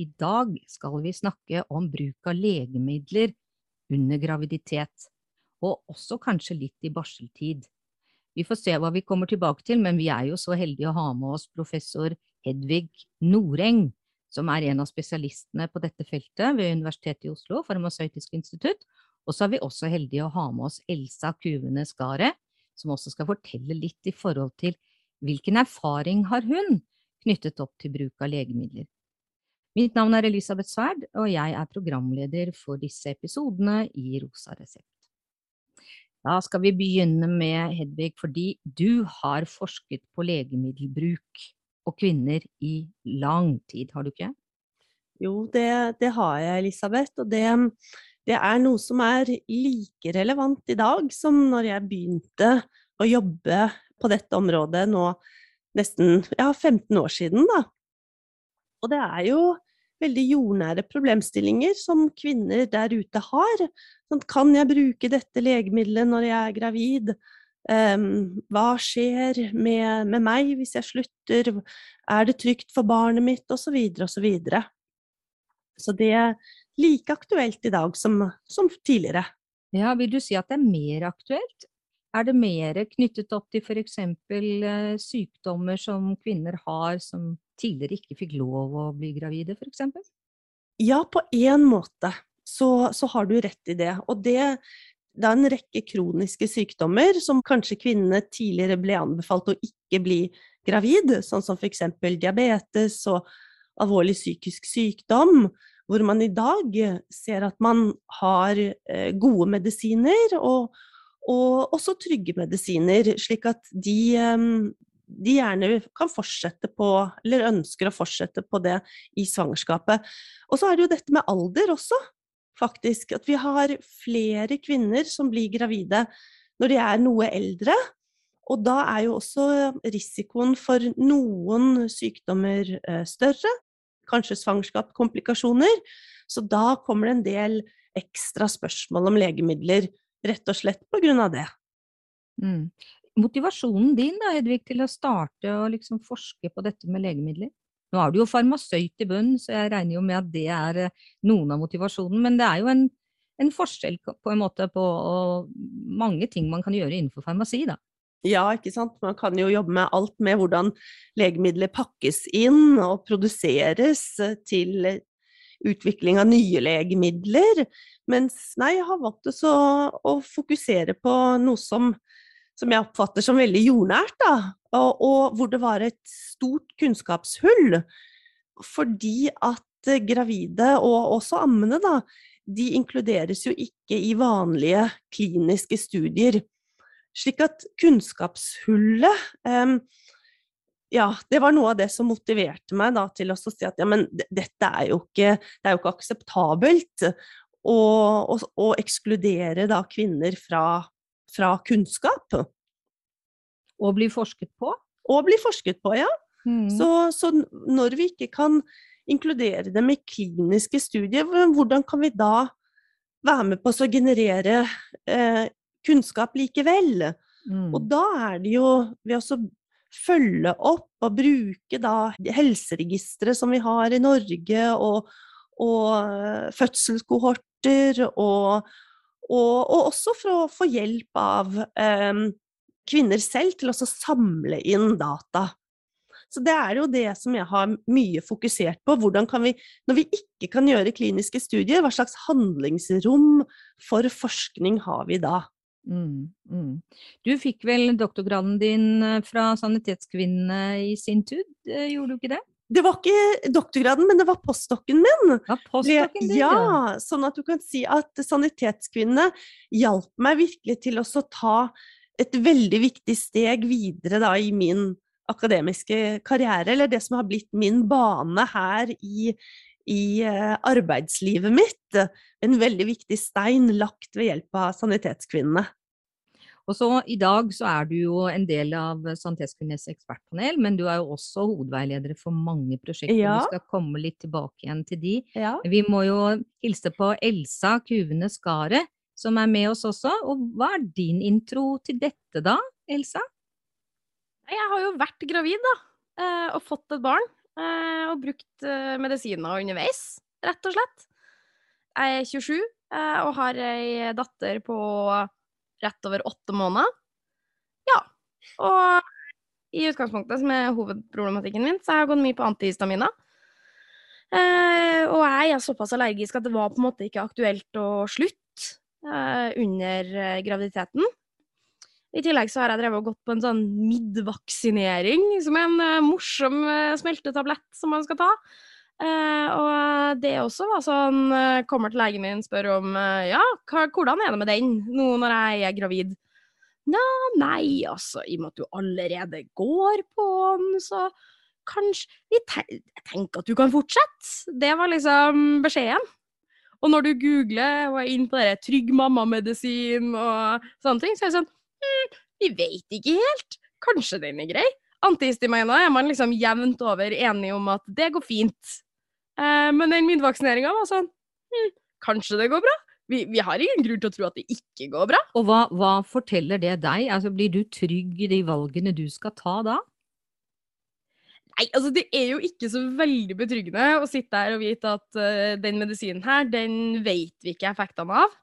I dag skal vi snakke om bruk av legemidler under graviditet, og også kanskje litt i barseltid. Vi får se hva vi kommer tilbake til, men vi er jo så heldige å ha med oss professor Hedvig Noreng, som er en av spesialistene på dette feltet ved Universitetet i Oslo, Farmasøytisk institutt. Og så er vi også heldige å ha med oss Elsa Kuvene Skaret, som også skal fortelle litt i forhold til hvilken erfaring har hun knyttet opp til bruk av legemidler. Mitt navn er Elisabeth Sverd, og jeg er programleder for disse episodene i Rosa resept. Da skal vi begynne med Hedvig, fordi du har forsket på legemiddelbruk og kvinner i lang tid, har du ikke? Jo, det, det har jeg, Elisabeth. Og det, det, er noe som er like relevant i dag som når jeg begynte å jobbe på dette området nå nesten ja, 15 år siden, da. Og det er jo veldig jordnære problemstillinger som kvinner der ute har. Sånn, kan jeg bruke dette legemiddelet når jeg er gravid? Um, hva skjer med, med, meg hvis jeg slutter? Er det trygt for barnet mitt? Og så videre og så videre. Så det er like aktuelt i dag som, som tidligere. Ja, vil du si at det er mer aktuelt? Er det mer knyttet opp til f.eks. Eh, sykdommer som kvinner har som tidligere ikke fikk lov å bli gravide, f.eks.? Ja, på én måte så, så, har du rett i det. Og det, det er en rekke kroniske sykdommer som kanskje kvinnene tidligere ble anbefalt å ikke bli gravid, sånn som f.eks. diabetes og alvorlig psykisk sykdom, hvor man i dag ser at man har eh, gode medisiner og, og også trygge medisiner, slik at de, ehm, de gjerne kan fortsette på, eller ønsker å fortsette på det i svangerskapet. Og så er det jo dette med alder også, faktisk. At vi har flere kvinner som blir gravide når de er noe eldre. Og da er jo også risikoen for noen sykdommer eh, større. Kanskje svangerskapskomplikasjoner. Så da kommer det en del ekstra spørsmål om legemidler rett og slett på grunn av det. Mm. Motivasjonen din da, Hedvig, til å starte å liksom forske på dette med legemidler? Nå er du jo farmasøyt i bunn, så jeg regner jo med at det er eh, noen av motivasjonen. Men det er jo en, en forskjell på en måte på mange ting man kan gjøre innenfor farmasi, da. Ja, ikke sant. Man kan jo jobbe med alt med hvordan legemidler pakkes inn og produseres til utvikling av nye legemidler. Mens nei, jeg har valgt å fokusere på noe som, som, jeg oppfatter som veldig jordnært, da. Og, og, hvor det var et stort kunnskapshull. Fordi at gravide, og også ammende, da, de inkluderes jo ikke i vanlige kliniske studier. Slik at kunnskapshullet eh, ja, det var noe av det som motiverte meg da, til å si at ja, men dette er jo ikke, det er jo ikke akseptabelt å, å, å ekskludere da kvinner fra, fra kunnskap. Og bli forsket på? Og bli forsket på, ja. Mm. Så, så, når vi ikke kan inkludere dem i kliniske studier, hvordan kan vi da være med på å generere eh, kunnskap likevel? Mm. Og da er det jo ved å følge opp og bruke da helseregistre som vi har i Norge, og, og eh, fødselskohorter, og, og, og, også for å få hjelp av eh, kvinner selv til å samle inn data. Så det er jo det som jeg har mye fokusert på. Hvordan kan vi, når vi ikke kan gjøre kliniske studier, hva slags handlingsrom for forskning har vi da? Mm, mm. Du fikk vel doktorgraden din eh, fra Sanitetskvinnene i sin tid, eh, gjorde du ikke det? Det var ikke doktorgraden, men det var postdokken min. Ja, postdokken din, ja, ja, sånn at du kan si at Sanitetskvinnene hjalp meg virkelig til å ta et veldig viktig steg videre da, i min akademiske karriere, eller det som har blitt min bane her i, i eh, arbeidslivet mitt. En veldig viktig stein lagt ved hjelp av Sanitetskvinnene. Og så I dag så er du jo en del av Sanitetskvinnenes ekspertpanel, men du er jo også hovedveileder for mange prosjekter. Ja. Vi skal komme litt tilbake igjen til de. Ja. Vi må jo hilse på Elsa Kuvene Skaret, som er med oss også. Og hva er din intro til dette da, Elsa? Jeg har jo vært gravid, da. eh, Og fått et barn. eh, Og brukt eh, medisiner underveis, rett og slett. Jeg er 27 eh, og har ei datter på rett over åtte måneder. Ja. Og i utgangspunktet, som er hovedproblematikken min, så har jeg gått mye på antihistamina. Eh, og jeg er såpass allergisk at det var på en måte ikke aktuelt å slutte eh, under eh, graviditeten. I tillegg så har jeg drevet og gått på en sånn midvaksinering, som er en eh, morsom eh, smeltetablett som man skal ta. Eh, og det også var sånn eh, Kommer til legen min spør om eh, ja, hva, hvordan er det med den nå når jeg er gravid. Nå, nei, altså, i og med at du allerede går på den, så kanskje Jeg tenker at du kan fortsette. Det var liksom beskjeden. Og når du googler og er inne på det trygg mamma-medisin og sånne ting, så er det sånn hm, Vi vet ikke helt. Kanskje den er grei. Antihistaminer er man liksom jevnt over enig om at det går fint. Eh, men den midtvaksineringa var sånn hm, Kanskje det går bra? Vi, vi har ingen grunn til å tro at det ikke går bra. Og hva, hva forteller det deg? Altså, blir du trygg i de valgene du skal ta da? Nei, altså det er jo ikke så veldig betryggende å sitte her og vite at uh, den medisinen her, den vet vi ikke effektene av.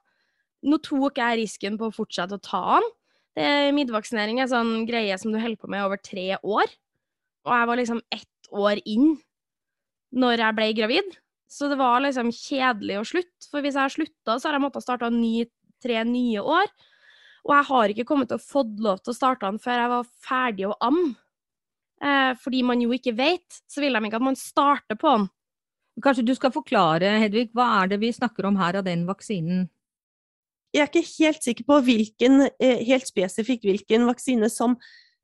Nå tok jeg risken på å fortsette å ta den. Det, midvaksinering er sånn greie som du holder på med over tre år. Og jeg var liksom ett år inn når jeg ble gravid. Så det var liksom kjedelig å slutte. For hvis jeg har slutta, så har jeg måttet starte ny, tre nye år. Og jeg har ikke kommet til å fått lov til å starte den før jeg var ferdig å amme. Eh, fordi man jo ikke vet, så vil de ikke at man starter på den. Kanskje du skal forklare, Hedvig, hva er det vi snakker om her av den vaksinen? Jeg er ikke helt sikker på hvilken, eh, helt spesifikt hvilken vaksine som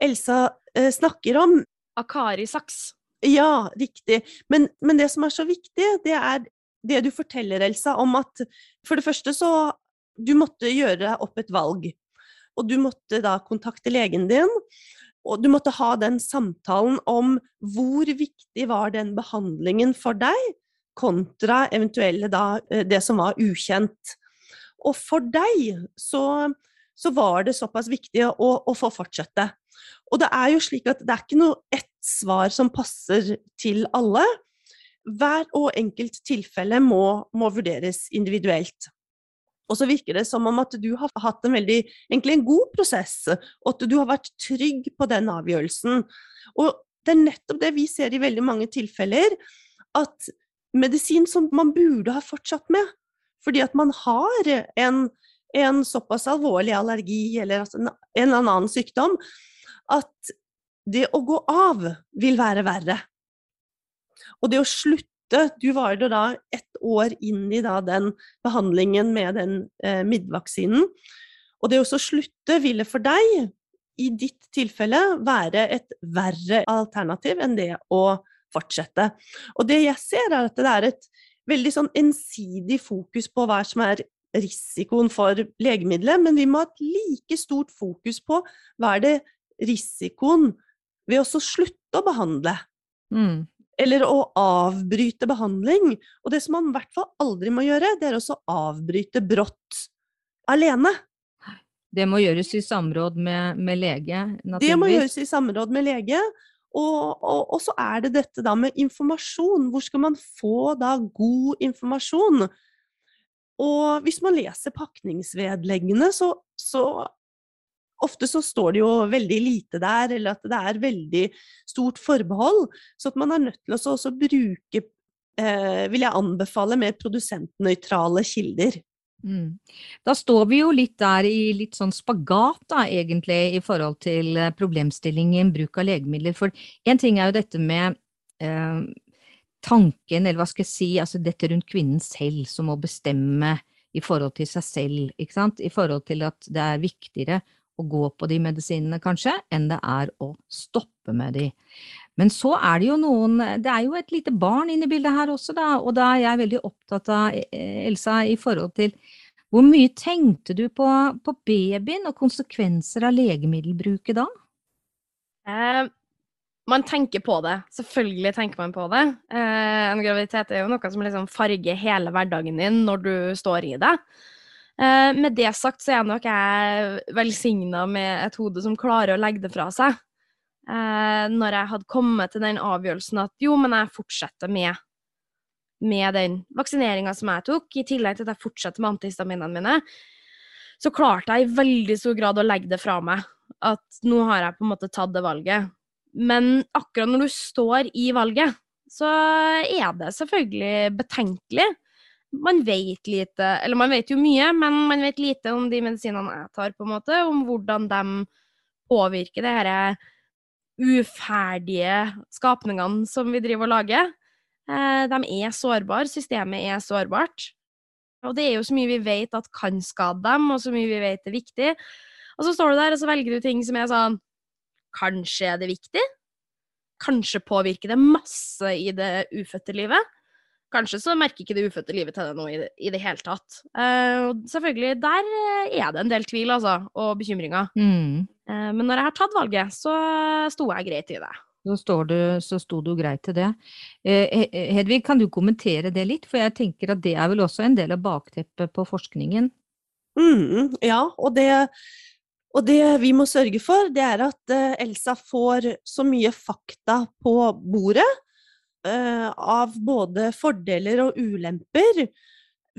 Elsa eh, snakker om. Akari-saks. Ja, riktig. Men, men det som er så viktig, det er det du forteller, Elsa, om at for det første så Du måtte gjøre opp et valg. Og du måtte da kontakte legen din, og du måtte ha den samtalen om hvor viktig var den behandlingen for deg, kontra eventuelle da eh, det som var ukjent. Og for deg så, så var det såpass viktig å, å få fortsette. Og det er jo slik at det er ikke noe ett svar som passer til alle. Hver og enkelt tilfelle må, må vurderes individuelt. Og så virker det som om at du har hatt en veldig, egentlig en god prosess, og at du har vært trygg på den avgjørelsen. Og det er nettopp det vi ser i veldig mange tilfeller, at medisin som man burde ha fortsatt med, fordi at man har en, en såpass alvorlig allergi eller en, en annen sykdom, at det å gå av vil være verre. Og det å slutte Du var jo da ett år inn i den behandlingen med den eh, midvaksinen. Og det å slutte ville for deg, i ditt tilfelle, være et verre alternativ enn det å fortsette. Og det jeg ser, er at det er et veldig sånn ensidig fokus på hva som er risikoen for legemiddelet, men vi må ha et like stort fokus på hva er det risikoen ved å slutte å behandle. Mm. Eller å avbryte behandling. Og det som man i hvert fall aldri må gjøre, det er også å avbryte brått alene. Det må gjøres i samråd med, med lege, naturligvis. Det må gjøres i samråd med lege. Og, og, og, så er det dette da med informasjon. Hvor skal man få da god informasjon? Og hvis man leser pakningsvedleggene, så, så Ofte så står det jo veldig lite der, eller at det er veldig stort forbehold. Så at man er nødt til å også bruke, eh, vil jeg anbefale, mer produsentnøytrale kilder. Mm. Da står vi jo litt der i litt sånn spagat, da, egentlig, i forhold til problemstillingen bruk av legemidler. For én ting er jo dette med eh, tanken, eller hva skal jeg si, altså dette rundt kvinnen selv som må bestemme i forhold til seg selv, ikke sant, i forhold til at det er viktigere å gå på de medisinene, kanskje, enn det er å stoppe med de. Men så er det jo noen Det er jo et lite barn inne i bildet her også, da, og da er jeg veldig opptatt av, eh, Elsa, i forhold til hvor mye tenkte du på, på babyen og konsekvenser av legemiddelbruket da? Eh, man tenker på det. Selvfølgelig tenker man på det. Eh, en graviditet er jo noe som liksom farger hele hverdagen din når du står i det. Eh, med det sagt så er nok jeg velsigna med et hode som klarer å legge det fra seg. Eh, når jeg hadde kommet til den avgjørelsen at jo, men jeg fortsetter med, med den vaksineringa som jeg tok, i tillegg til at jeg fortsetter med antihistaminene mine, så klarte jeg i veldig stor grad å legge det fra meg. At nå har jeg på en måte tatt det valget. Men akkurat når du står i valget, så er det selvfølgelig betenkelig. Man vet lite, eller man vet jo mye, men man vet lite om de medisinene jeg tar, på en måte, om hvordan de påvirker det disse uferdige skapningene som vi driver og lager. Eh, de er sårbare, systemet er sårbart. Og det er jo så mye vi vet at kan skade dem, og så mye vi vet er viktig. Og så står du der og så velger du ting som er sånn Kanskje er det viktig? Kanskje påvirker det masse i det ufødte livet? Kanskje så merker ikke det ufødte livet til deg nå i det, i det hele tatt. Uh, og selvfølgelig, der er det en del tvil, altså, og bekymringer. Mm. Uh, men når jeg har tatt valget, så sto jeg greit i det. Så, du, så sto du greit til det. Uh, Hedvig, kan du kommentere det litt? For jeg tenker at det er vel også en del av bakteppet på forskningen? Mm, ja, og det og det vi må sørge for, det er at uh, Elsa får så mye fakta på bordet uh, av både fordeler og ulemper.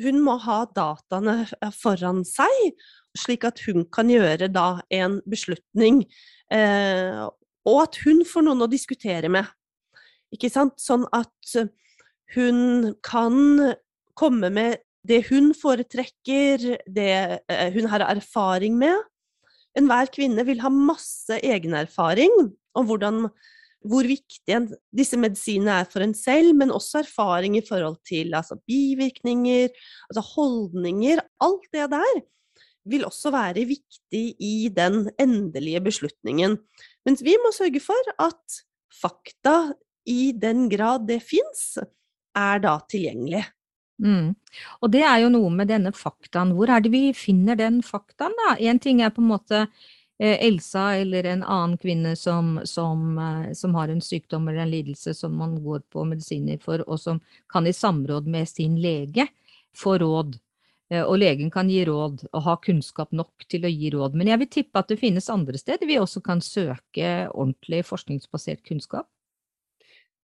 Hun må ha dataene eh, foran seg, slik at hun kan gjøre da en beslutning. Eh, og at hun får noen å diskutere med. Ikke sant? Sånn at hun kan komme med det hun foretrekker, det hun har erfaring med Enhver kvinne vil ha masse egenerfaring om hvordan, hvor viktige disse medisinene er for en selv, men også erfaring i forhold til altså, bivirkninger, altså holdninger. Alt det der vil også være viktig i den endelige beslutningen. Mens vi må sørge for at fakta, i den grad det fins, er da tilgjengelig. Mm. Og det er jo noe med denne faktaen. Hvor er det vi finner den faktaen, da? Én ting er på en måte Elsa eller en annen kvinne som, som, eh, som, har en sykdom eller en lidelse som man går på medisiner for, og som kan i samråd med sin lege få råd. Eh, og legen kan gi råd og ha kunnskap nok til å gi råd. Men jeg vil tippe at det finnes andre steder vi også kan søke ordentlig forskningsbasert kunnskap.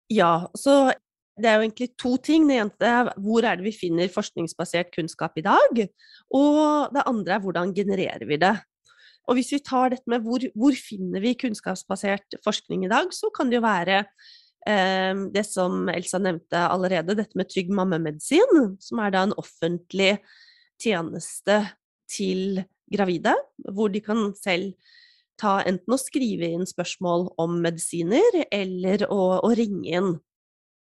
Ja, så det er jo egentlig to ting. Det ene er hvor er det vi finner forskningsbasert kunnskap i dag? Og det andre er hvordan genererer vi det? Og hvis vi tar dette med hvor, hvor finner vi kunnskapsbasert forskning i dag, så kan det jo være eh, det som Elsa nevnte allerede, dette med Trygg mammemedisin, som er da en offentlig tjeneste til gravide, hvor de kan selv ta enten å skrive inn spørsmål om medisiner, eller å, å ringe inn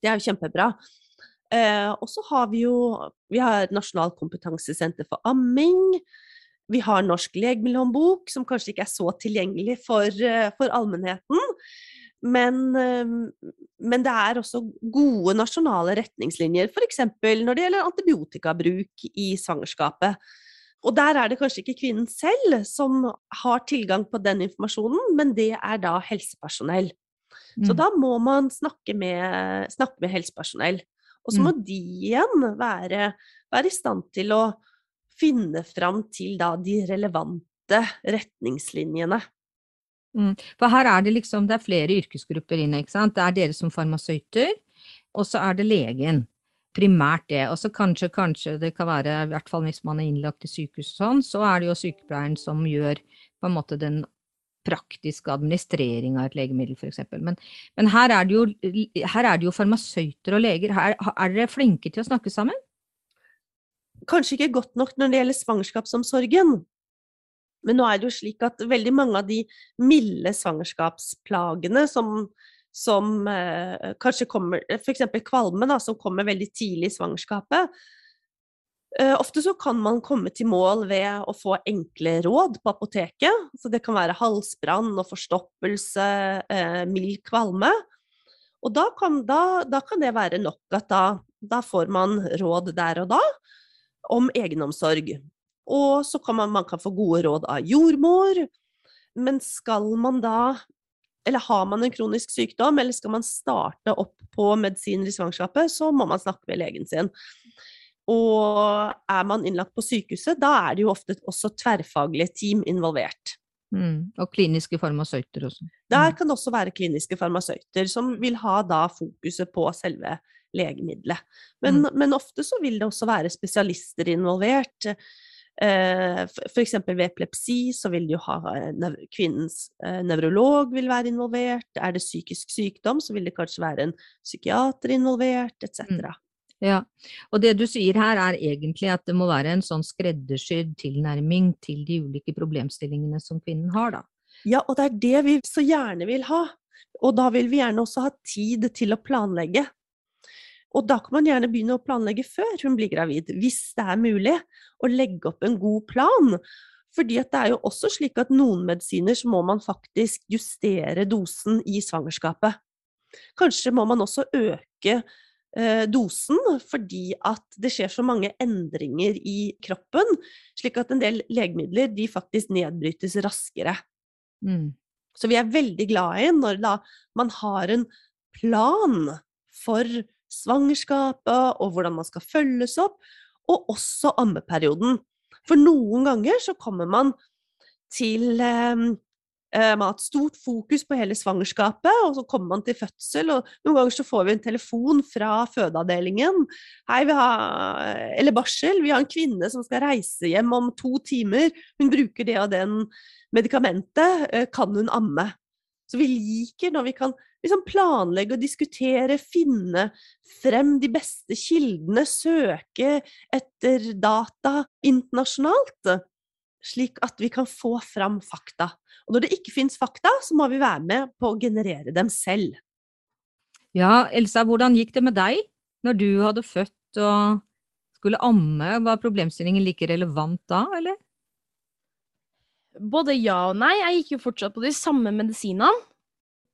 det er jo kjempebra. Eh, og så har vi jo vi har Nasjonalt kompetansesenter for amming. Vi har Norsk legemiddelhåndbok, som kanskje ikke er så tilgjengelig for, uh, for allmennheten. Men, uh, men, det er også gode nasjonale retningslinjer, f.eks. når det gjelder antibiotikabruk i svangerskapet. Og der er det kanskje ikke kvinnen selv som har tilgang på den informasjonen, men det er da helsepersonell. Så mm. da må man snakke med, snakke med helsepersonell. Og så må mm. de igjen være, være, i stand til å finne fram til da de relevante retningslinjene. Mm. For her er det liksom, det er flere yrkesgrupper inne, ikke sant. Det er dere som farmasøyter, og så er det legen. Primært det. Og så kanskje, kanskje det kan være, i hvert fall hvis man er innlagt i sykehus og sånn, så er det jo sykepleieren som gjør på en måte den praktiske administrering av et legemiddel, f.eks. Men, men her, er jo, her, er det jo, farmasøyter og leger. Her, er dere flinke til å snakke sammen? Kanskje ikke godt nok når det gjelder svangerskapsomsorgen. Men nå er det jo slik at veldig mange av de milde svangerskapsplagene som, som eh, kanskje kommer F.eks. kvalme, da, som kommer veldig tidlig i svangerskapet. Eh, ofte så kan man komme til mål ved å få enkle råd på apoteket. Så det kan være halsbrann og forstoppelse, eh, mild kvalme. Og da kan, da, da kan, det være nok at da, da, får man råd der og da om egenomsorg. Og så kan man, man kan få gode råd av jordmor. Men skal man da eller har man en kronisk sykdom, eller skal man starte opp på medisiner i svangerskapet, så må man snakke med legen sin. Og er man innlagt på sykehuset, da er det jo ofte også tverrfaglige team involvert. Mm, og kliniske farmasøyter også. Der mm. kan det også være kliniske farmasøyter som vil ha da fokuset på selve legemiddelet. Men, mm. men ofte så vil det også være spesialister involvert. Eh, F.eks. ved epilepsi så vil du ha eh, kvinnens eh, nevrolog vil være involvert. Er det psykisk sykdom, så vil det kanskje være en psykiater involvert, etc. Mm. Ja, og det du sier her er egentlig at det må være en sånn skreddersydd tilnærming til de ulike problemstillingene som kvinnen har, da. Ja, og det er det vi så gjerne vil ha. Og da vil vi gjerne også ha tid til å planlegge. Og da kan man gjerne begynne å planlegge før hun blir gravid, hvis det er mulig, å legge opp en god plan. Fordi det er jo også slik at noen medisiner så må man faktisk justere dosen i svangerskapet. Kanskje må man også øke Eh, dosen fordi at det skjer så mange endringer i kroppen, slik at en del legemidler de faktisk nedbrytes raskere. Mm. Så vi er veldig glad i når da man har en plan for svangerskapet og hvordan man skal følges opp, og også ammeperioden. For noen ganger så kommer man til eh, Eh, man har hatt stort fokus på hele svangerskapet, og så kommer man til fødsel, og noen ganger så får vi en telefon fra fødeavdelingen. Hei, vi har Eller barsel. Vi har en kvinne som skal reise hjem om to timer. Hun bruker det og den medikamentet. Eh, kan hun amme? Så vi liker når vi kan liksom planlegge og diskutere, finne frem de beste kildene, søke etter data internasjonalt slik at vi kan få fram fakta. Og når det ikke fins fakta, så må vi være med på å generere dem selv. Ja, Elsa, hvordan gikk det med deg når du hadde født og skulle amme? Var problemstillingen like relevant da, eller? Både ja og nei. Jeg gikk jo fortsatt på de samme medisinene.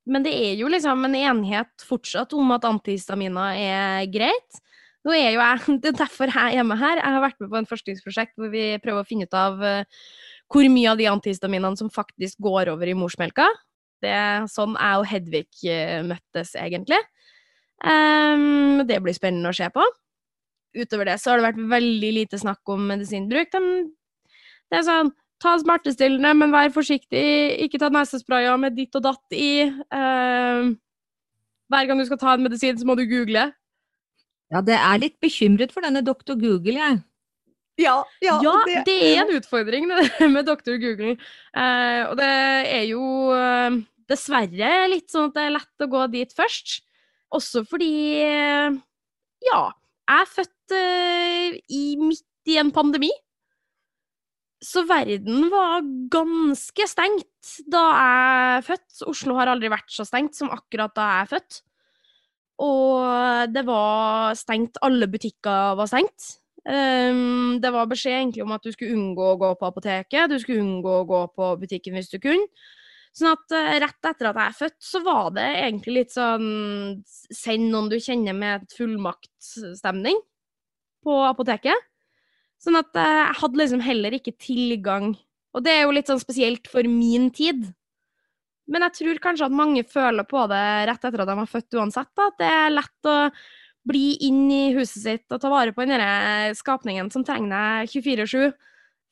Men det er jo liksom en enighet fortsatt om at antihistamina er greit. Nå er jo jeg, Det er derfor jeg er med her. Jeg har vært med på en forskningsprosjekt hvor vi prøver å finne ut av uh, hvor mye av de antihistaminene som faktisk går over i morsmelka. Det er sånn jeg og Hedvig uh, møttes, egentlig. Um, det blir spennende å se på. Utover det så har det vært veldig lite snakk om medisinbruk. De, det er sånn Ta smertestillende, men vær forsiktig. Ikke ta nesesprayer med ditt og datt i. Uh, hver gang du skal ta en medisin, så må du google. Ja, det er litt bekymret for denne doktor Google, jeg. Ja, ja, ja det, det, er en utfordring det med doktor Google. Eh, og det er jo eh, dessverre litt sånn at det er lett å gå dit først. Også fordi ja, jeg er født eh, i, midt i en pandemi. Så verden var ganske stengt da jeg er født. Oslo har aldri vært så stengt som akkurat da jeg er født. Og det var stengt. Alle butikker var stengt. Um, det var beskjed egentlig om at du skulle unngå å gå på apoteket, du skulle unngå å gå på butikken hvis du kunne. Sånn at uh, rett etter at jeg er født, så var det egentlig litt sånn Send noen du kjenner med fullmaktstemning på apoteket. Sånn at uh, jeg hadde liksom heller ikke tilgang Og det er jo litt sånn spesielt for min tid. Men jeg tror kanskje at mange føler på det rett etter at de har født uansett. Da. At det er lett å bli inn i huset sitt og ta vare på den skapningen som trenger deg 24-7,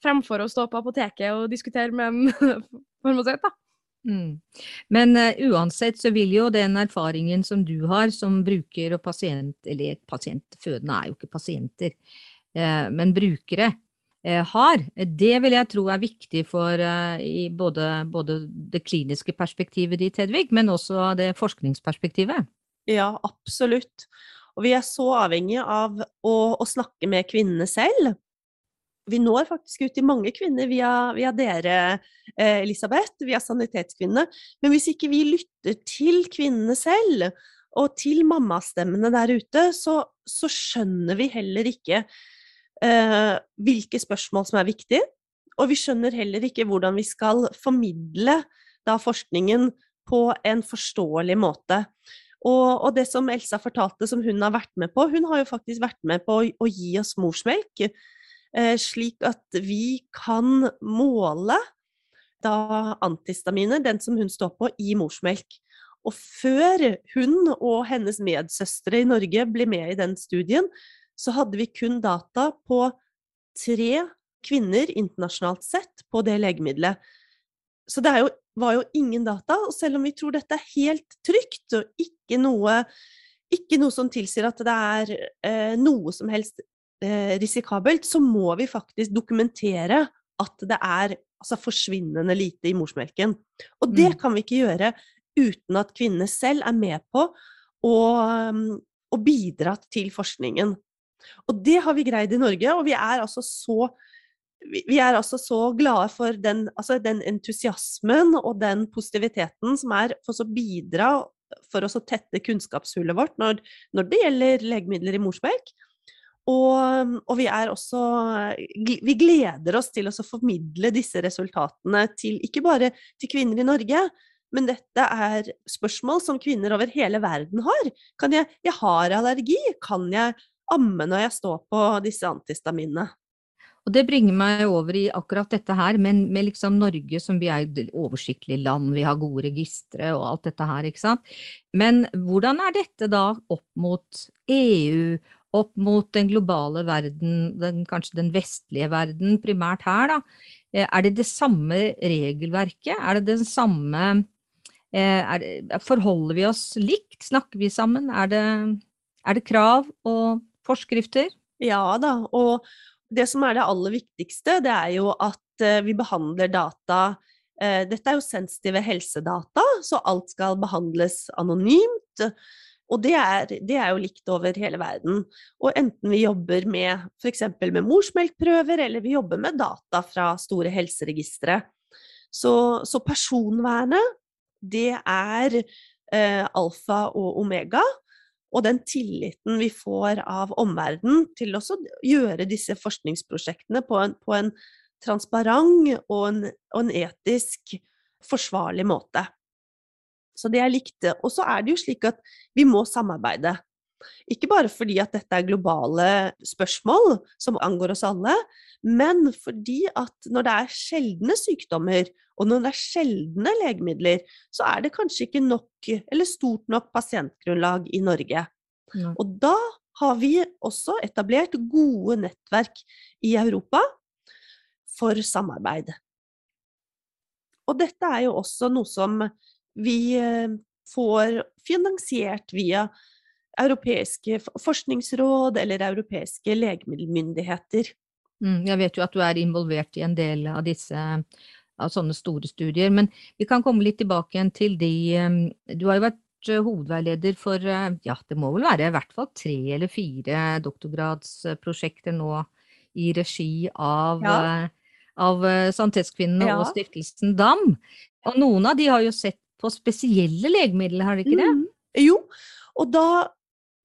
fremfor å stå på apoteket og diskutere med en farmasøyt. da. Mm. Men uh, uansett så vil jo den erfaringen som du har som bruker og pasient, eller pasientfødende er jo ikke pasienter, men brukere, Eh, har. Det vil jeg tro er viktig for i både, både, det kliniske perspektivet ditt, Hedvig, men også det forskningsperspektivet. Ja, absolutt. Og vi er så avhengige av å, å snakke med kvinnene selv. Vi når faktisk ut til mange kvinner via, via dere, eh, Elisabeth, via Sanitetskvinnene. Men hvis ikke vi lytter til kvinnene selv, og til mammastemmene der ute, så, så skjønner vi heller ikke eh, hvilke spørsmål som er viktige, og vi skjønner heller ikke hvordan vi skal formidle da forskningen på en forståelig måte. Og, og, det som Elsa fortalte, som hun har vært med på Hun har jo faktisk vært med på å, å gi oss morsmelk, eh, slik at vi kan måle da antihistaminer, den som hun står på, i morsmelk. Og før hun og hennes medsøstre i Norge ble med i den studien, så hadde vi kun data på tre kvinner internasjonalt sett på det legemiddelet. Så det jo, var jo ingen data, og selv om vi tror dette er helt trygt, og ikke noe, ikke noe som tilsier at det er eh, noe som helst eh, risikabelt, så må vi faktisk dokumentere at det er altså, forsvinnende lite i morsmelken. Og det mm. kan vi ikke gjøre uten at kvinnene selv er med på å, å bidra til forskningen. Og det har vi greid i Norge, og vi er altså så er altså så glade for den, altså den, entusiasmen og den positiviteten som er for å bidra for å tette kunnskapshullet vårt når, når, det gjelder legemidler i morsmelk. Og, og, vi er også Vi gleder oss til å formidle disse resultatene til ikke bare til kvinner i Norge, men dette er spørsmål som kvinner over hele verden har. Kan jeg, jeg har allergi, kan jeg amme når jeg står på disse antistaminene? Og det bringer meg over i akkurat dette her, men med liksom Norge som vi er et oversiktlig land, vi har gode registre og alt dette her, ikke sant. Men hvordan er dette da opp mot EU, opp mot den globale verden, den, kanskje den vestlige verden, primært her, da? Eh, er det det samme regelverket? Er det den samme Eh, det, forholder vi oss likt? Snakker vi sammen? Er det, er det krav og forskrifter? Ja da, og det som er det aller viktigste, det er jo at eh, vi behandler data eh, Dette er jo sensitive helsedata, så alt skal behandles anonymt. Og det er, det er, jo likt over hele verden. Og enten vi jobber med f.eks. med morsmelkprøver, eller vi jobber med data fra store helseregistre. Så, så personvernet det er eh, alfa og omega. Og den tilliten vi får av omverdenen til å gjøre disse forskningsprosjektene på en, på en transparent og en, og en, etisk forsvarlig måte. Så det er likt. Og så er det jo slik at vi må samarbeide. Ikke bare fordi at dette er globale spørsmål som angår oss alle, men fordi at når det er sjeldne sykdommer, og når det er sjeldne legemidler, så er det kanskje ikke nok, eller stort nok pasientgrunnlag i Norge. Ja. Og da har vi også etablert gode nettverk i Europa for samarbeid. Og dette er jo også noe som vi eh, får finansiert via europeiske forskningsråd eller europeiske legemiddelmyndigheter. Mm, jeg vet jo at du er involvert i en del av disse av sånne store studier, men vi kan komme litt tilbake igjen til de Du har jo vært eh, hovedveileder for eh, ja, det må vel være i hvert fall tre eller fire doktorgradsprosjekter nå i regi av, ja. Eh, av Sanitetskvinnene ja. og stiftelsen DAM. Og noen av de har jo sett på spesielle legemidler, har de ikke det? Mm. Jo, og da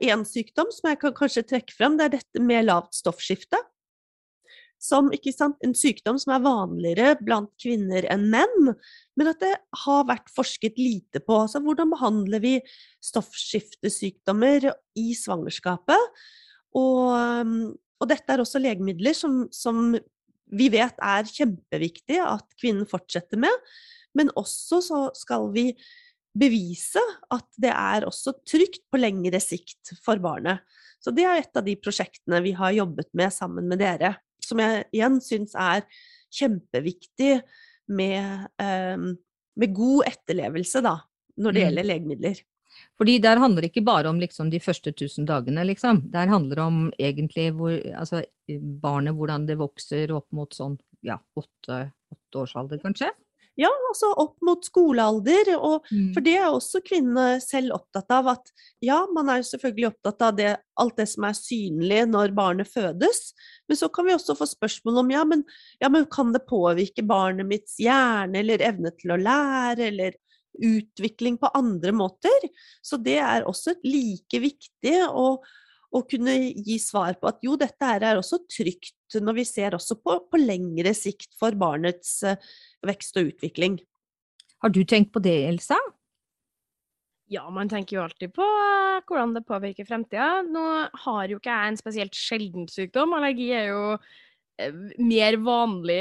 en sykdom som jeg kan kanskje trekke frem, det er dette med lavt stoffskifte. Som, en sykdom som er vanligere blant kvinner enn menn, men at det har vært forsket lite på. Altså, hvordan behandler vi stoffskiftesykdommer i svangerskapet? Og, og dette er også legemidler som, som vi vet er kjempeviktig at kvinnen fortsetter med, men også så skal vi bevise at det er også trygt på lengre sikt for barnet. Så det er et av de prosjektene vi har jobbet med sammen med dere, som jeg igjen syns er kjempeviktig med, um, med, god etterlevelse, da, når det mm. gjelder legemidler. Fordi der handler det ikke bare om liksom, de første tusen dagene, liksom. Der handler det om egentlig hvor, altså, barnet, hvordan det vokser opp mot sånn ja, åtte, åtte års alder, kanskje? Ja, altså opp mot skolealder. Og, mm. For det er også kvinnene selv opptatt av. At ja, man er jo selvfølgelig opptatt av det, alt det som er synlig når barnet fødes. Men så kan vi også få spørsmål om ja men, ja, men kan det påvirke barnet mitts hjerne eller evne til å lære, eller utvikling på andre måter? Så det er også like viktig. og og kunne gi svar på at jo, dette her er også trygt når vi ser også på, på lengre sikt for barnets eh, vekst og utvikling. Har du tenkt på det, Elsa? Ja, man tenker jo alltid på eh, hvordan det påvirker fremtida. Nå har jo ikke jeg en spesielt sjelden sykdom. Allergi er jo eh, mer vanlig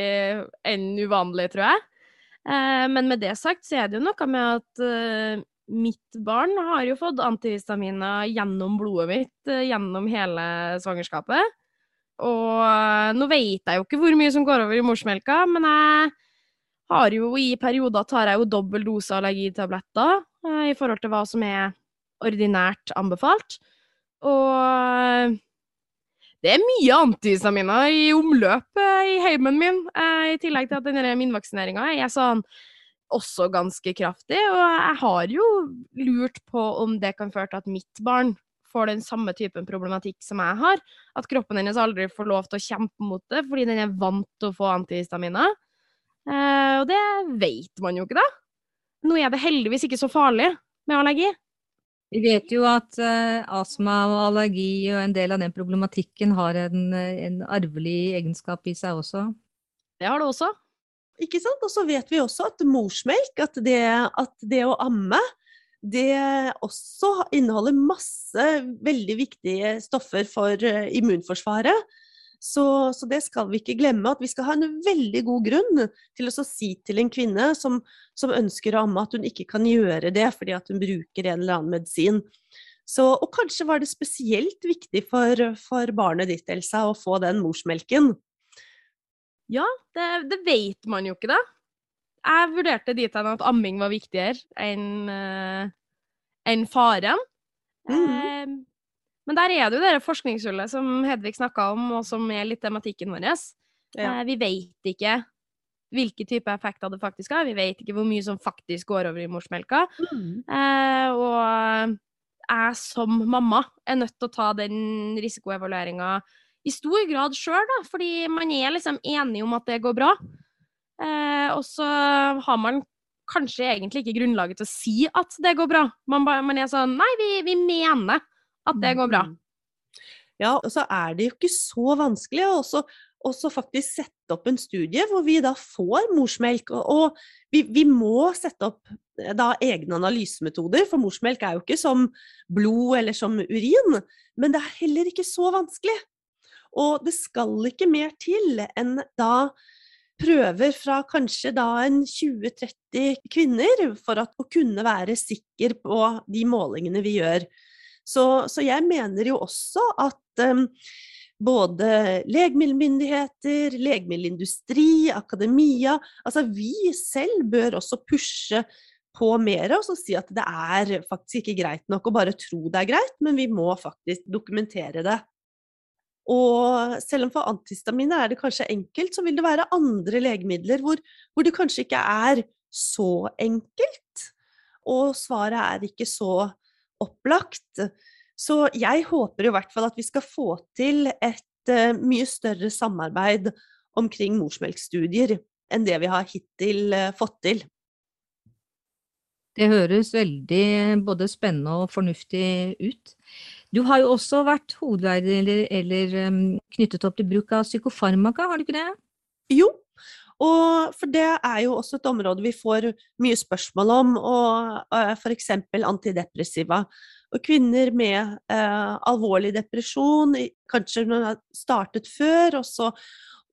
enn uvanlig, tror jeg. Eh, men med det sagt så er det jo noe med at mitt barn har jo fått antihistaminer gjennom blodet mitt gjennom hele svangerskapet. Og nå vet jeg jo ikke hvor mye som går over i morsmelka, men jeg har jo i perioder tar jeg jo dobbel dose allergitabletter eh, i forhold til hva som er ordinært anbefalt. Og eh, det er mye antihistaminer i omløp eh, i heimen min, eh, i tillegg til at denne minvaksineringa er sånn også ganske kraftig. Og jeg har jo lurt på om det kan føre til at mitt barn får den samme typen problematikk som jeg har. At kroppen hennes aldri får lov til å kjempe mot det fordi den er vant til å få antihistaminer. Eh, og det vet man jo ikke, da. Nå er det heldigvis ikke så farlig med allergi. Vi vet jo at uh, astma og allergi og en del av den problematikken har en, en, arvelig egenskap i seg også. Det har det også. Ikke sant? Og så vet vi også at morsmelk, at det, at det å amme, det også inneholder masse veldig viktige stoffer for uh, immunforsvaret. Så, så, det skal vi ikke glemme. At vi skal ha en veldig god grunn til å si til en kvinne som, som, ønsker å amme, at hun ikke kan gjøre det fordi hun bruker en eller annen medisin. Så, og kanskje var det spesielt viktig for, for barnet ditt, Elsa, å få den morsmelken. Ja, det, det vet man jo ikke, da. Jeg vurderte dit hen at amming var viktigere enn uh, faren. Mm -hmm. uh, men der er det jo det forskningshullet som Hedvig snakka om, og som er litt tematikken vår. Ja. Eh, vi vet ikke hvilke type effekter det faktisk har. Vi vet ikke hvor mye som faktisk går over i morsmelka. Mm. Eh, og jeg som mamma er nødt til å ta den risikoevalueringa i stor grad sjøl, fordi man er liksom enig om at det går bra. Eh, og så har man kanskje egentlig ikke grunnlaget til å si at det går bra. Man, man er sånn Nei, vi, vi mener at det går bra. Mm. Ja, og så er det jo ikke så vanskelig å også, også, faktisk sette opp en studie hvor vi da får morsmelk. Og, og vi, vi, må sette opp eh, da egne analysemetoder, for morsmelk er jo ikke som blod eller som urin. Men det er heller ikke så vanskelig. Og det skal ikke mer til enn da prøver fra kanskje da en 20-30 kvinner for å kunne være sikker på de målingene vi gjør. Så, så jeg mener jo også at um, både legemiddelmyndigheter, legemiddelindustri, akademia Altså vi selv bør også pushe på mer og si at det er faktisk ikke greit nok å bare tro det er greit, men vi må faktisk dokumentere det. Og selv om for antihistaminer er det kanskje enkelt, så vil det være andre legemidler hvor, hvor det kanskje ikke er så enkelt. Og svaret er ikke så opplagt. Så jeg håper i hvert fall at vi skal få til et uh, mye større samarbeid omkring morsmelkstudier enn det vi har hittil uh, fått til. Det høres veldig både spennende og fornuftig ut. Du har jo også vært hovedleder eller, eller um, knyttet opp til bruk av psykofarmaka, har du ikke det? Jo, og for det er jo også et område vi får mye spørsmål om, og uh, f.eks. antidepressiva. Og kvinner med uh, alvorlig depresjon, kanskje hun har startet før, også,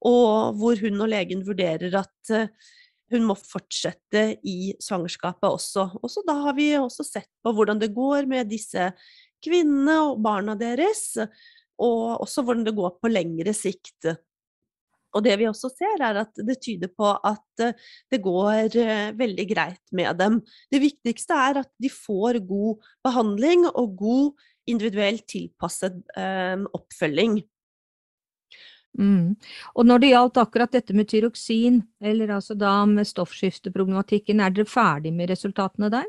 og hvor hun og legen vurderer at uh, hun må fortsette i svangerskapet også. Og så da har vi også sett på hvordan det går med disse kvinnene og barna deres, og også hvordan det går på lengre sikt. Og det vi også ser, er at det tyder på at eh, det går eh, veldig greit med dem. Det viktigste er at de får god behandling og god individuelt tilpasset eh, oppfølging. Mm. Og når det gjaldt akkurat dette med tyroksin, eller altså da med stoffskifteproblematikken, er dere ferdig med resultatene der?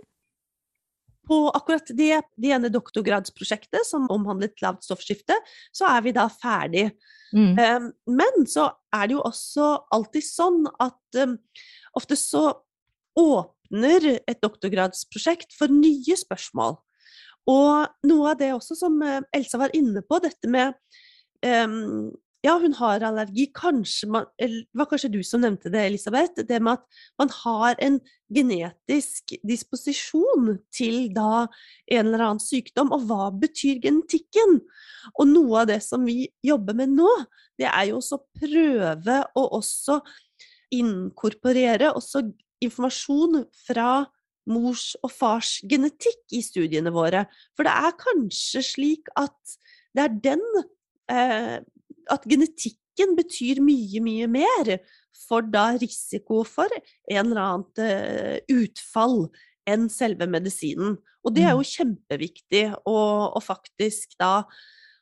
På akkurat det, det ene doktorgradsprosjektet som omhandlet lavt stoffskifte, så er vi da ferdig. Mm. Um, men så er det jo også alltid sånn at um, ofte så åpner et doktorgradsprosjekt for nye spørsmål. Og noe av det også som eh, Elsa var inne på, dette med um, ja, hun har allergi. Kanskje man, det var kanskje du som nevnte det, Elisabeth. Det med at man har en genetisk disposisjon til da en eller annen sykdom. Og hva betyr genetikken? Og noe av det som vi jobber med nå, det er jo også prøve å også inkorporere også informasjon fra mors og fars genetikk i studiene våre. For det er kanskje slik at det er den eh, At genetikken betyr mye, mye mer for da risiko for en eller annet eh, utfall enn selve medisinen. Og det er jo mm. kjempeviktig å, å faktisk da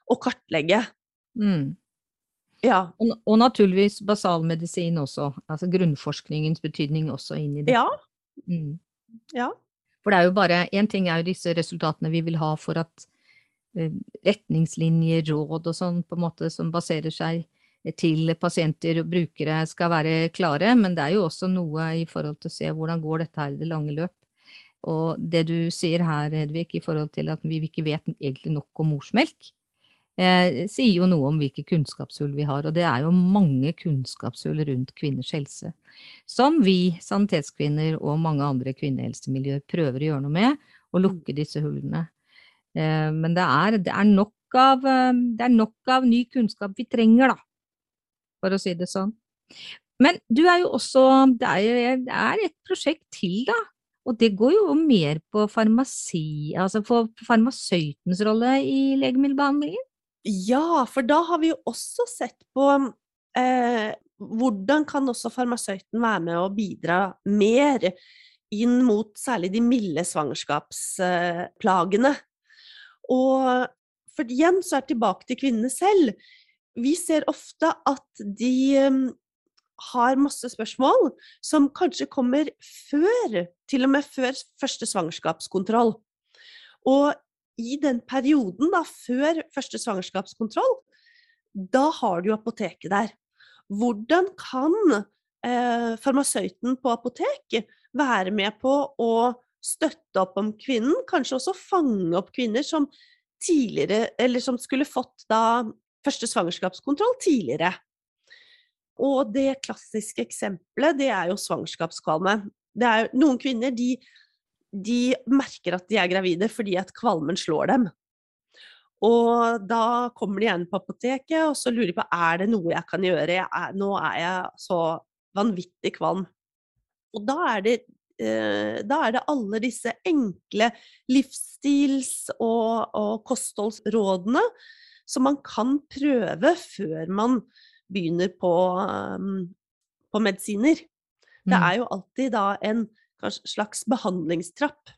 å kartlegge. Mm. Ja. Og, og, naturligvis basalmedisin også. Altså grunnforskningens betydning også inn i det. Ja. Mm. ja. For det er jo bare Én ting er jo disse resultatene vi vil ha for at retningslinjer, råd og sånn, på en måte som baserer seg til pasienter og brukere skal være klare, men det er jo også noe i forhold til å se hvordan går dette her i det lange løp. Og det du sier her, Hedvig, i forhold til at vi ikke vet egentlig nok om morsmelk, eh, sier jo noe om hvilke kunnskapshull vi har. Og det er jo mange kunnskapshull rundt kvinners helse. Som vi sanitetskvinner og mange andre kvinnehelsemiljøer prøver å gjøre noe med, og lukke disse hullene. Eh, men det er, det, er av, eh, det er, nok av, ny kunnskap vi trenger, da. For å si det sånn. Men du er jo også Det er, det er et prosjekt til, da. Og det går jo mer på farmasi, altså på farmasøytens rolle i legemiddelbehandlingen? Ja, for da har vi jo også sett på eh, hvordan kan også farmasøyten være med å bidra mer inn mot særlig de milde svangerskapsplagene. Og for igjen så er det tilbake til kvinnene selv. Vi ser ofte at de um, har masse spørsmål som kanskje kommer før, til og med før første svangerskapskontroll. Og i den perioden da, før første svangerskapskontroll, da har du apoteket der. Hvordan kan eh, farmasøyten på apoteket være med på å støtte opp om kvinnen, kanskje også fange opp kvinner som tidligere, eller som skulle fått da første svangerskapskontroll tidligere. Og det klassiske eksempelet, det er jo svangerskapskvalme. Det er jo noen kvinner, de de merker at de er gravide fordi at kvalmen slår dem. Og da kommer de igjen på apoteket, og så lurer de på er det noe jeg kan gjøre. Jeg er, nå er jeg så vanvittig kvalm. Og da er det, da er det alle disse enkle livsstils- og, og kostholdsrådene som man kan prøve før man begynner på, um, på medisiner. Det mm. er jo alltid da en slags behandlingstrapp.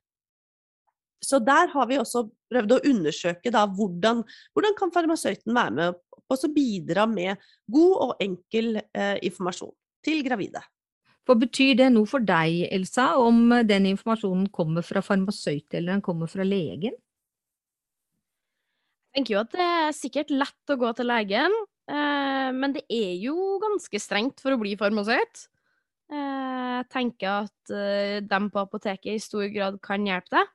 Så der har vi også prøvd å undersøke da, hvordan, hvordan kan farmasøyten være med og bidra med god og enkel eh, informasjon til gravide. For Betyr det noe for deg, Elsa, om den informasjonen kommer fra farmasøyt eller den kommer fra legen? Jeg tenker jo at det er sikkert lett å gå til legen, eh, men det er jo ganske strengt for å bli farmasøyt. Jeg eh, tenker at uh, dem på apoteket i stor grad kan hjelpe deg.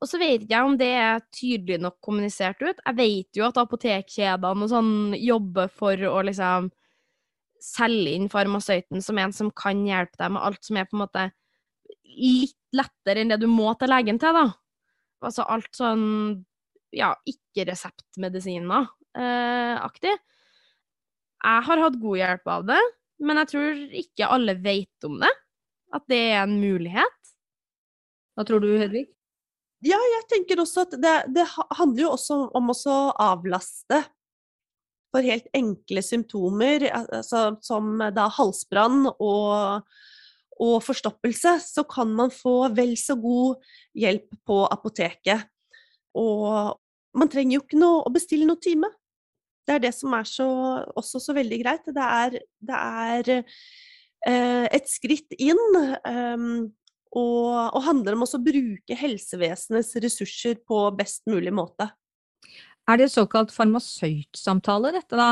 Og så vet jeg om det er tydelig nok kommunisert ut. Jeg vet jo at apotekkjedene og sånn jobber for å liksom selge inn farmasøyten som en som kan hjelpe deg med alt som er på en måte litt lettere enn det du må til legen til, da. Altså alt sånn ja, ikke-reseptmedisiner-aktig. Eh, jeg har hatt god hjelp av det. Men jeg tror ikke alle vet om det. At det er en mulighet. Hva tror du, Hedvig? Ja, jeg tenker også at det, det handler jo også om å avlaste for helt enkle symptomer, altså, som da halsbrann og, og, forstoppelse, så kan man få vel så god hjelp på apoteket. Og man trenger jo ikke noe, å bestille noe time det er det som er så, også så veldig greit. Det er, det er eh, et skritt inn. Um, og, og, handler om å bruke helsevesenets ressurser på best mulig måte. Er det såkalt farmasøytsamtale, dette da?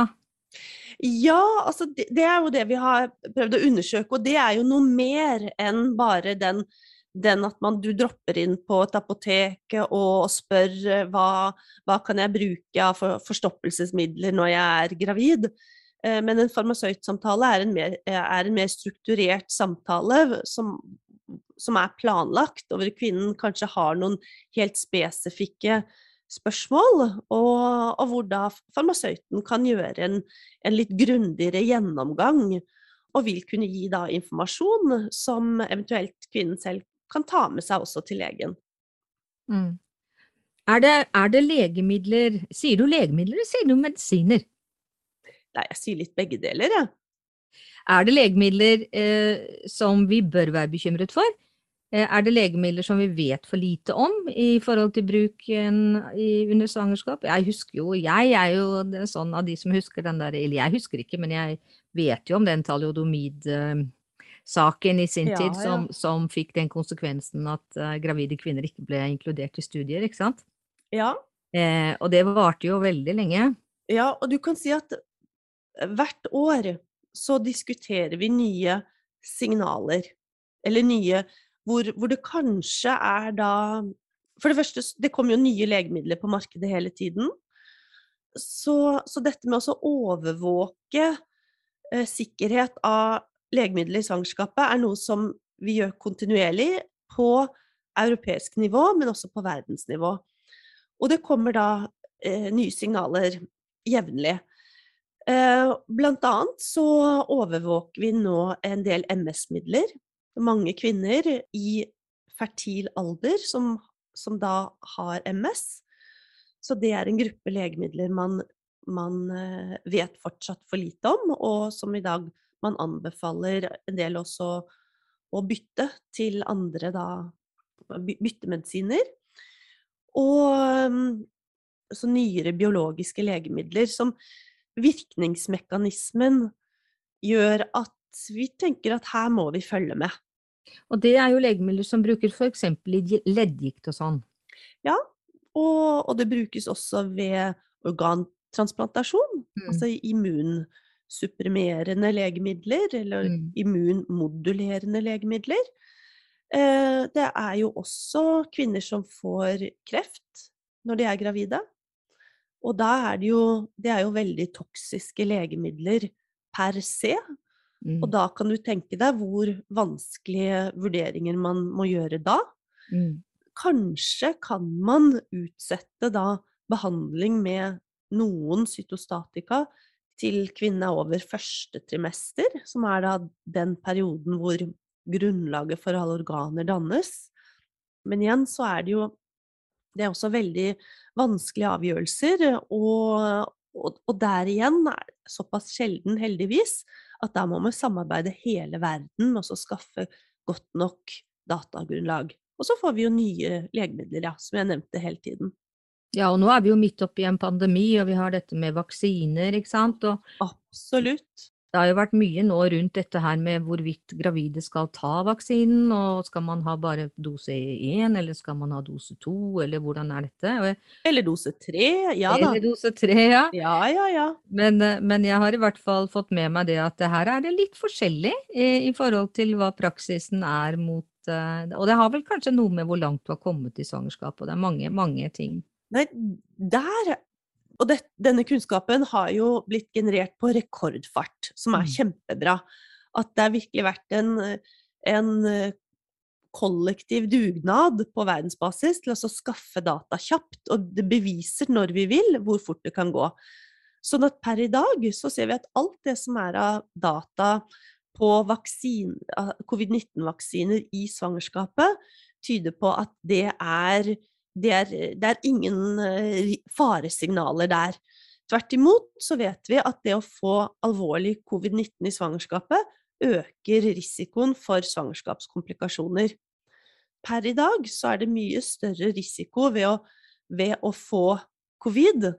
Ja, altså det, det, er jo det vi har prøvd å undersøke, og det er jo noe mer enn bare den, den at man, du dropper inn på et apotek og spør eh, hva, hva kan jeg bruke av for, forstoppelsesmidler når jeg er gravid. Eh, men en farmasøytsamtale er er en mer strukturert samtale som, som, er planlagt, og hvor kvinnen kanskje har noen helt spesifikke spørsmål, og, og hvor da farmasøyten kan gjøre en, en litt grundigere gjennomgang og vil kunne gi da informasjon som eventuelt kvinnen selv kan ta med seg også til legen. Mm. Er, det, er, det, legemidler Sier du legemidler, eller sier du medisiner? Nei, jeg sier litt begge deler, jeg. Ja. Er det legemidler eh, som vi bør være bekymret for? Eh, er det legemidler som vi vet for lite om i forhold til bruken under svangerskap? Jeg husker jo, jeg er jo sånn av de som husker den der, eller jeg husker ikke, men jeg vet jo om den talidomid eh, saken i sin ja, tid som, ja. som, fikk den konsekvensen at uh, gravide kvinner ikke ble inkludert i studier, ikke sant? Ja. Eh, og det varte jo veldig lenge. Ja, og du kan si at hvert år så diskuterer vi nye signaler, eller nye hvor, hvor det kanskje er da For det første, det kommer jo nye legemidler på markedet hele tiden. Så, så dette med å overvåke eh, sikkerhet av legemidler i svangerskapet er noe som vi gjør kontinuerlig på europeisk nivå, men også på verdensnivå. Og det kommer da eh, nye signaler jevnlig. Eh, blant annet så overvåker vi nå en del MS-midler. Mange kvinner i fertil alder som, som, da har MS. Så det er en gruppe legemidler man, man eh, vet fortsatt for lite om, og som i dag man anbefaler en del også å bytte til andre da byttemedisiner. Og så nyere biologiske legemidler som virkningsmekanismen gjør at vi tenker at her må vi følge med. Og det er jo legemidler som brukes f.eks. i leddgikt og sånn? Ja, og, og, det brukes også ved organtransplantasjon, mm. altså immunsupprimerende legemidler, eller mm. immunmodulerende legemidler. Eh, det er jo også kvinner som får kreft når de er gravide. Og da er det jo Det er jo veldig toksiske legemidler per se. Mm. Og da kan du tenke deg hvor vanskelige vurderinger man må gjøre da. Mm. Kanskje kan man utsette da behandling med noen cytostatika til kvinne over første trimester, som er da den perioden hvor grunnlaget for alle organer dannes. Men igjen så er det jo Det er også veldig vanskelige avgjørelser, og, og, og der igjen er såpass sjelden, heldigvis, at da må vi samarbeide hele verden og å skaffe godt nok datagrunnlag. Og så får vi jo nye legemidler, ja, som jeg nevnte hele tiden. Ja, og nå er vi jo midt oppi en pandemi, og vi har dette med vaksiner, ikke sant. Og Absolutt. Det har jo vært mye nå rundt dette her med hvorvidt gravide skal ta vaksinen, og skal man ha bare dose én, eller skal man ha dose to, eller hvordan er dette? Jeg, eller dose tre, ja da. Eller dose tre, ja. Ja, ja, ja. Men, eh, men, jeg har i hvert fall fått med meg det at her er det litt forskjellig i, i forhold til hva praksisen er mot uh, Og det har vel kanskje noe med hvor langt du har kommet i svangerskapet, og det er mange, mange ting. Nei, der Og det, denne kunnskapen har jo blitt generert på rekordfart, som er mm. kjempebra. At det har virkelig vært en, en kollektiv dugnad på verdensbasis til å skaffe data kjapt, og det beviser når vi vil hvor fort det kan gå. Sånn at per i dag så ser vi at alt det som er av data på covid-19-vaksiner i svangerskapet, tyder på at det er det er, det er ingen eh, faresignaler der. Tvert imot så vet vi at det å få alvorlig covid-19 i svangerskapet øker risikoen for svangerskapskomplikasjoner. Per i dag så er det mye større risiko ved å, ved å få covid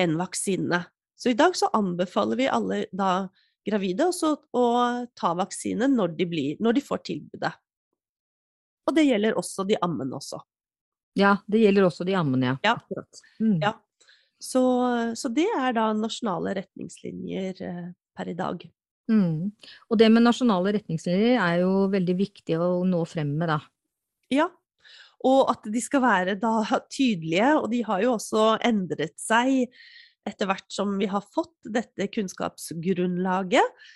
enn vaksinene. Så i dag så anbefaler vi alle da gravide også å ta vaksine når de, blir, når de får tilbudet. Og det gjelder også de ammende også. Ja, det gjelder også de ammende, ja. Ja. Mm. ja. Så, så, det er da nasjonale retningslinjer eh, per i dag. Mm. Og det med nasjonale retningslinjer er jo veldig viktig å nå frem med, da. Ja, og at de skal være da tydelige, og de har jo også endret seg etter hvert som vi har fått dette kunnskapsgrunnlaget.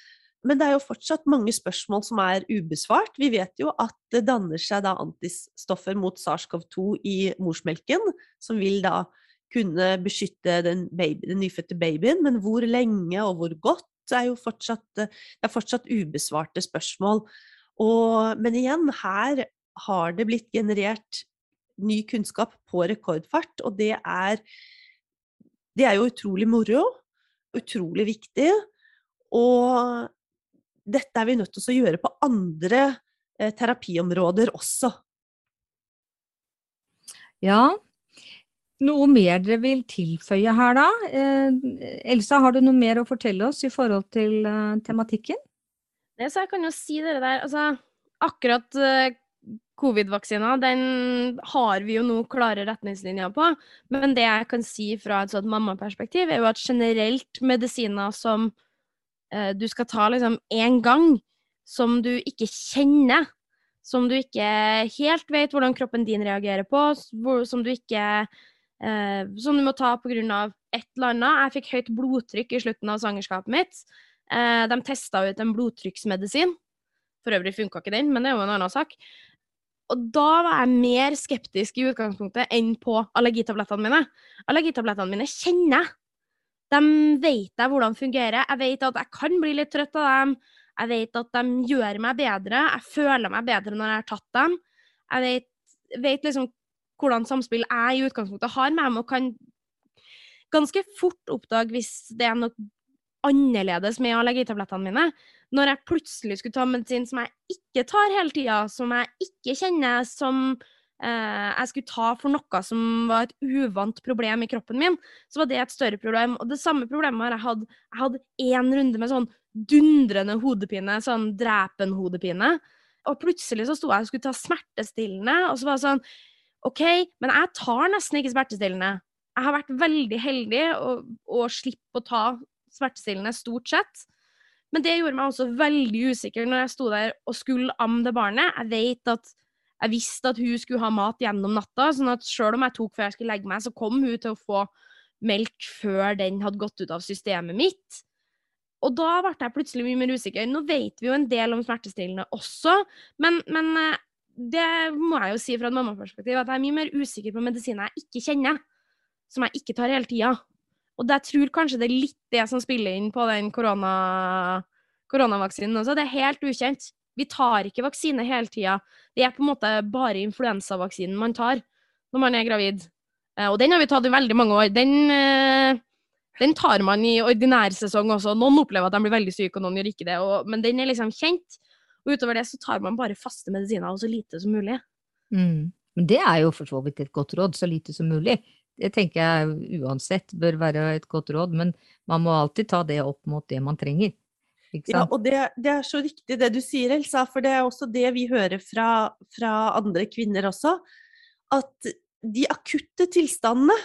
Men det er jo fortsatt mange spørsmål som er ubesvart. Vi vet jo at det danner seg da antistoffer mot SARS-CoV-2 i morsmelken, som vil da kunne beskytte den, baby, den, nyfødte babyen, men hvor lenge og hvor godt er jo fortsatt, det er fortsatt ubesvarte spørsmål. Og, men igjen, her har det blitt generert ny kunnskap på rekordfart, og det er, det er jo utrolig moro. Utrolig viktig. Og dette er vi nødt til å gjøre på andre eh, terapiområder også. Ja, noe mer dere vil tilføye her da? Eh, Elsa, har du noe mer å fortelle oss i forhold til eh, tematikken? Det, så jeg kan jo si dere der, altså akkurat uh, covid-vaksina, den har vi jo nå klare retningslinjer på. Men det jeg kan si fra et sånt mammaperspektiv, er jo at generelt medisiner som uh, du skal ta liksom én gang, som du ikke kjenner, som du ikke helt vet hvordan kroppen din reagerer på, som du ikke eh, Som du må ta pga. et eller annet. Jeg fikk høyt blodtrykk i slutten av svangerskapet mitt. Eh, de testa ut en blodtrykksmedisin. For øvrig funka ikke den, men det er jo en annen sak. Og da var jeg mer skeptisk i utgangspunktet enn på allergitablettene mine. Allergitablettene mine kjenner jeg. De vet jeg hvordan fungerer. Jeg vet at jeg kan bli litt trøtt av dem. Jeg vet at de gjør meg bedre. Jeg føler meg bedre når jeg har tatt dem. Jeg vet, vet liksom hvordan samspill jeg i utgangspunktet har med dem, og kan ganske fort oppdage hvis det er noe annerledes med allergitablettene mine. Når jeg plutselig skulle ta medisin som jeg ikke tar hele tida, som jeg ikke kjenner, som jeg skulle ta for noe som var et uvant problem i kroppen min, så var det et større problem. Og det samme problemet har jeg hatt. Jeg hadde én runde med sånn dundrende hodepine, sånn drepen-hodepine. Og plutselig så sto jeg og skulle ta smertestillende, og så var det sånn OK, men jeg tar nesten ikke smertestillende. Jeg har vært veldig heldig og, og slipper å ta smertestillende stort sett. Men det gjorde meg også veldig usikker når jeg sto der og skulle amme det barnet. Jeg vet at jeg visste at hun skulle ha mat gjennom natta, sånn at selv om jeg tok før jeg skulle legge meg, så kom hun til å få melk før den hadde gått ut av systemet mitt. Og da ble jeg plutselig mye mer usikker. Nå vet vi jo en del om smertestillende også, men, men eh, det må jeg jo si fra et mammaperspektiv, at jeg er mye mer usikker på medisiner jeg ikke kjenner, som jeg ikke tar hele tida. Og jeg tror kanskje det er litt det som spiller inn på den korona, koronavaksinen også. Det er helt ukjent. Vi tar ikke vaksine hele tida. Det er på en måte bare influensavaksinen man tar når man er gravid. Eh, og den har vi tatt i veldig mange år. Den, eh, den tar man i ordinær sesong også. Noen opplever at de blir veldig syke, og noen gjør ikke det. Og, men den er liksom kjent. Og utover det så tar man bare faste medisiner og så lite som mulig. Mm. Men det er jo for så vidt et godt råd, så lite som mulig. Det tenker jeg uansett bør være et godt råd, men man må alltid ta det opp mot det man trenger. Ja, og det, det, er så riktig det du sier, Elsa, for det er også det vi hører fra, fra andre kvinner også. At de akutte tilstandene,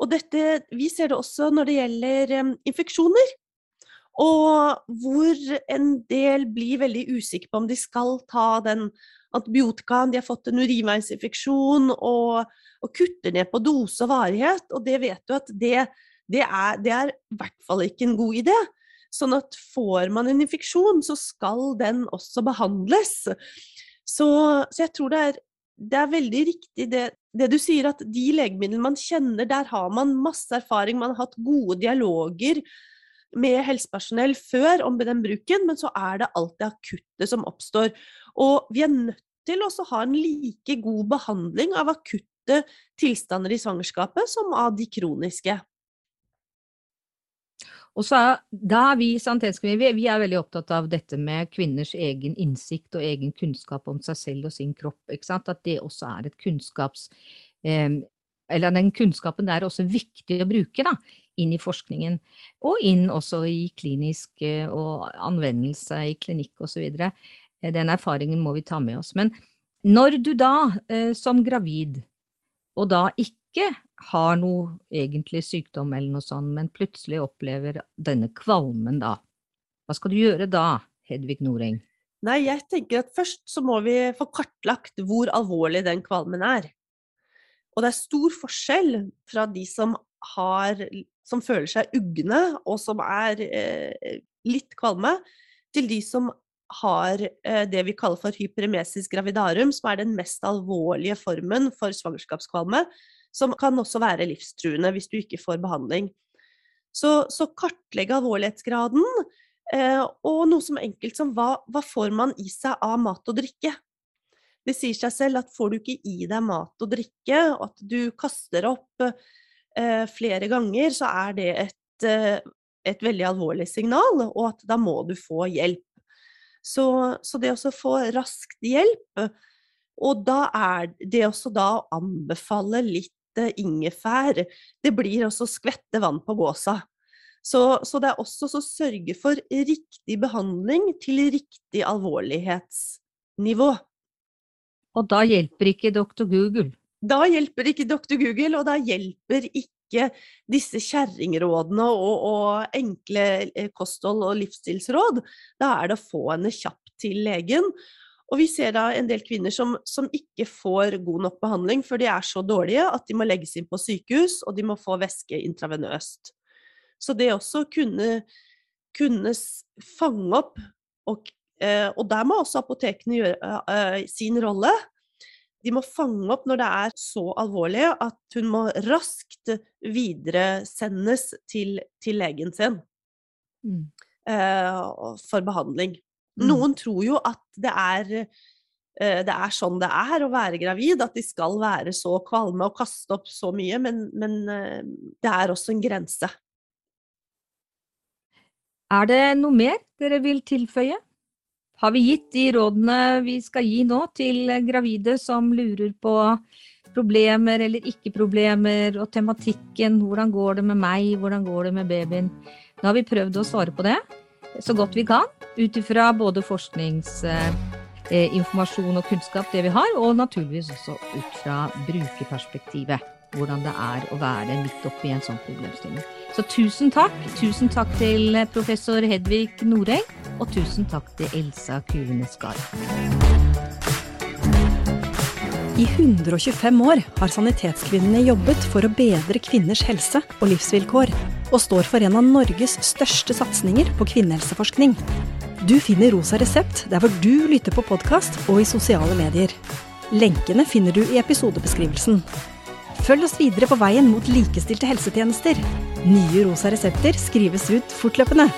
og dette, vi ser det også når det gjelder um, infeksjoner, og hvor en del blir veldig usikre på om de skal ta den antibiotikaen, de har fått en urinveisinfeksjon, og, og, kutter ned på dose og varighet. Og det vet du at det, det, er, det er i hvert fall ikke en god idé. Sånn at får man en infeksjon, så skal den også behandles. Så, så jeg tror det er, det er veldig riktig det, det, du sier, at de legemidlene man kjenner, der har man masse erfaring, man har hatt gode dialoger med helsepersonell før om den bruken, men så er det alltid akutte som oppstår. Og vi er nødt til å ha en like god behandling av akutte tilstander i svangerskapet som av de kroniske. Og så er, da er vi sanitetskvinner vi, er veldig opptatt av dette med kvinners egen innsikt og egen kunnskap om seg selv og sin kropp. At det også er et kunnskaps... Eh, eller den kunnskapen der er også viktig å bruke da, inn i forskningen. Og inn også i klinisk eh, og anvendelse i klinikk osv. Eh, den erfaringen må vi ta med oss. Men når du da eh, som gravid, og da ikke har noe egentlig sykdom eller noe sånt, men plutselig opplever denne kvalmen da. Hva skal du gjøre da, Hedvig Noreng? Nei, jeg tenker at først så må vi få kartlagt hvor alvorlig den kvalmen er. Og det er stor forskjell fra de som har som føler seg ugne, og som er eh, litt kvalme, til de som har eh, det vi kaller for hyperemesis gravidarum, som er den mest alvorlige formen for svangerskapskvalme, som kan også være livstruende hvis du ikke får behandling. Så, så kartlegge alvorlighetsgraden, eh, og noe som enkelt som hva, hva får man i seg av mat og drikke? Det sier seg selv at får du ikke i deg mat og drikke, og at du kaster opp eh, flere ganger, så er det et, eh, et veldig alvorlig signal, og at da må du få hjelp. Så, så det å få raskt hjelp, og da er det også da å anbefale litt ingefær, det blir også skvette vann på gåsa. Så, så, det er også å sørge for riktig behandling til riktig alvorlighetsnivå. Og da hjelper ikke doktor Google? Da hjelper ikke doktor Google, og da hjelper ikke disse kjerringrådene og, og, enkle eh, kosthold- og livsstilsråd. Da er det å få henne kjapt til legen. Og vi ser da en del kvinner som, som, ikke får god nok behandling, for de er så dårlige at de må legges inn på sykehus, og de må få væske intravenøst. Så det også kunne, kunne fange opp, og, eh, og, der må også apotekene gjøre uh, sin rolle. De må fange opp når det er så alvorlig at hun må raskt videresendes til, til legen sin mm. uh, for behandling. Mm. Noen tror jo at det er, uh, det er sånn det er å være gravid, at de skal være så kvalme og kaste opp så mye, men, men det er også en grense. Er det noe mer dere vil tilføye? Har vi gitt de rådene vi skal gi nå til gravide som lurer på problemer eller ikke-problemer, og tematikken 'hvordan går det med meg', 'hvordan går det med babyen'? Nå har vi prøvd å svare på det så godt vi kan, ut ifra både forskningsinformasjon eh, og kunnskap det vi har, og naturligvis også ut fra brukerperspektivet hvordan det er å være midt oppi en sånn problemstilling. Så tusen takk. Tusen takk til professor Hedvig Noreng, og tusen takk til Elsa Kuvenes Gahr. I 125 år har Sanitetskvinnene jobbet for å bedre kvinners helse og livsvilkår, og står for en av Norges største satsinger på kvinnehelseforskning. Du finner Rosa resept der hvor du lytter på podkast og i sosiale medier. Lenkene finner du i episodebeskrivelsen. Følg oss videre på veien mot likestilte helsetjenester. Nye rosa resepter skrives ut fortløpende.